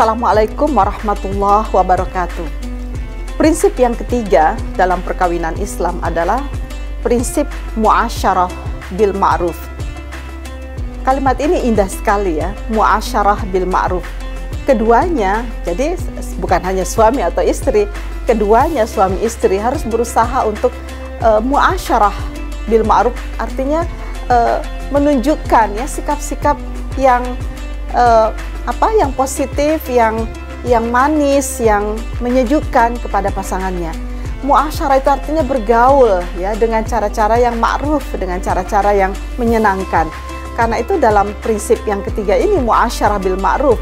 Assalamualaikum warahmatullahi wabarakatuh. Prinsip yang ketiga dalam perkawinan Islam adalah prinsip muasyarah bil ma'ruf. Kalimat ini indah sekali ya, muasyarah bil ma'ruf. Keduanya, jadi bukan hanya suami atau istri, keduanya suami istri harus berusaha untuk uh, muasyarah bil ma'ruf artinya uh, menunjukkan ya sikap-sikap yang uh, apa yang positif, yang yang manis, yang menyejukkan kepada pasangannya. Muasyarah itu artinya bergaul ya dengan cara-cara yang ma'ruf, dengan cara-cara yang menyenangkan. Karena itu dalam prinsip yang ketiga ini muasyarah bil ma'ruf,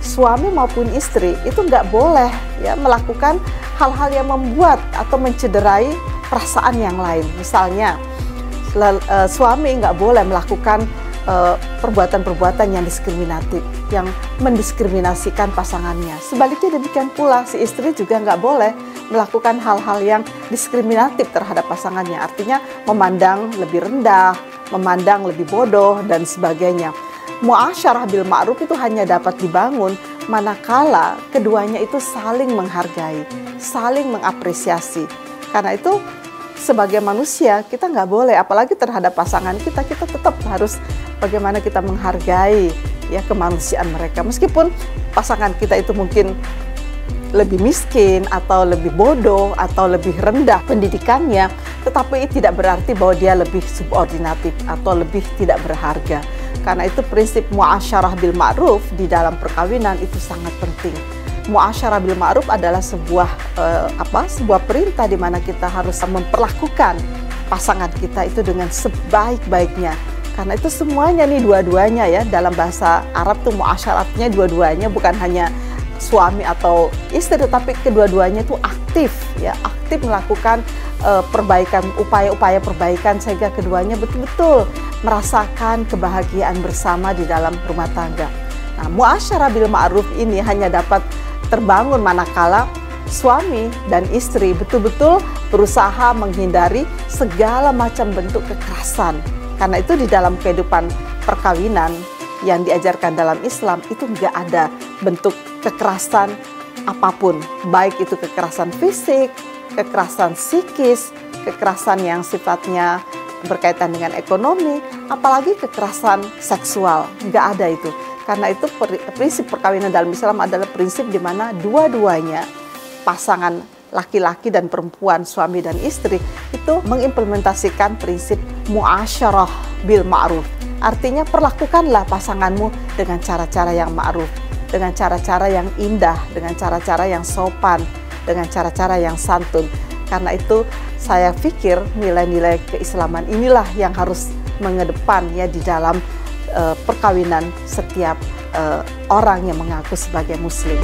suami maupun istri itu nggak boleh ya melakukan hal-hal yang membuat atau mencederai perasaan yang lain. Misalnya eh, suami nggak boleh melakukan perbuatan-perbuatan yang diskriminatif, yang mendiskriminasikan pasangannya. Sebaliknya demikian pula si istri juga nggak boleh melakukan hal-hal yang diskriminatif terhadap pasangannya. Artinya memandang lebih rendah, memandang lebih bodoh dan sebagainya. Muasyarah bil ma'ruf itu hanya dapat dibangun manakala keduanya itu saling menghargai, saling mengapresiasi. Karena itu sebagai manusia kita nggak boleh apalagi terhadap pasangan kita kita tetap harus bagaimana kita menghargai ya kemanusiaan mereka. Meskipun pasangan kita itu mungkin lebih miskin atau lebih bodoh atau lebih rendah pendidikannya tetapi tidak berarti bahwa dia lebih subordinatif atau lebih tidak berharga. Karena itu prinsip muasyarah bil ma'ruf di dalam perkawinan itu sangat penting. Muasyarah bil ma'ruf adalah sebuah uh, apa sebuah perintah di mana kita harus memperlakukan pasangan kita itu dengan sebaik-baiknya karena itu semuanya nih dua-duanya ya dalam bahasa Arab tuh muasyaratnya dua-duanya bukan hanya suami atau istri tetapi kedua-duanya itu aktif ya aktif melakukan uh, perbaikan upaya-upaya perbaikan sehingga keduanya betul-betul merasakan kebahagiaan bersama di dalam rumah tangga. Nah, muasyarah bil ma'ruf ini hanya dapat terbangun manakala suami dan istri betul-betul berusaha menghindari segala macam bentuk kekerasan. Karena itu di dalam kehidupan perkawinan yang diajarkan dalam Islam itu nggak ada bentuk kekerasan apa pun, baik itu kekerasan fisik, kekerasan psikis, kekerasan yang sifatnya berkaitan dengan ekonomi, apalagi kekerasan seksual, nggak ada itu. Karena itu prinsip perkawinan dalam Islam adalah prinsip di mana dua-duanya pasangan laki-laki dan perempuan, suami dan istri itu mengimplementasikan prinsip muasyarah bil ma'ruf. Artinya perlakukanlah pasanganmu dengan cara-cara yang ma'ruf, dengan cara-cara yang indah, dengan cara-cara yang sopan, dengan cara-cara yang santun. Karena itu saya pikir nilai-nilai keislaman inilah yang harus mengedepan ya di dalam uh, perkawinan setiap uh, orang yang mengaku sebagai muslim.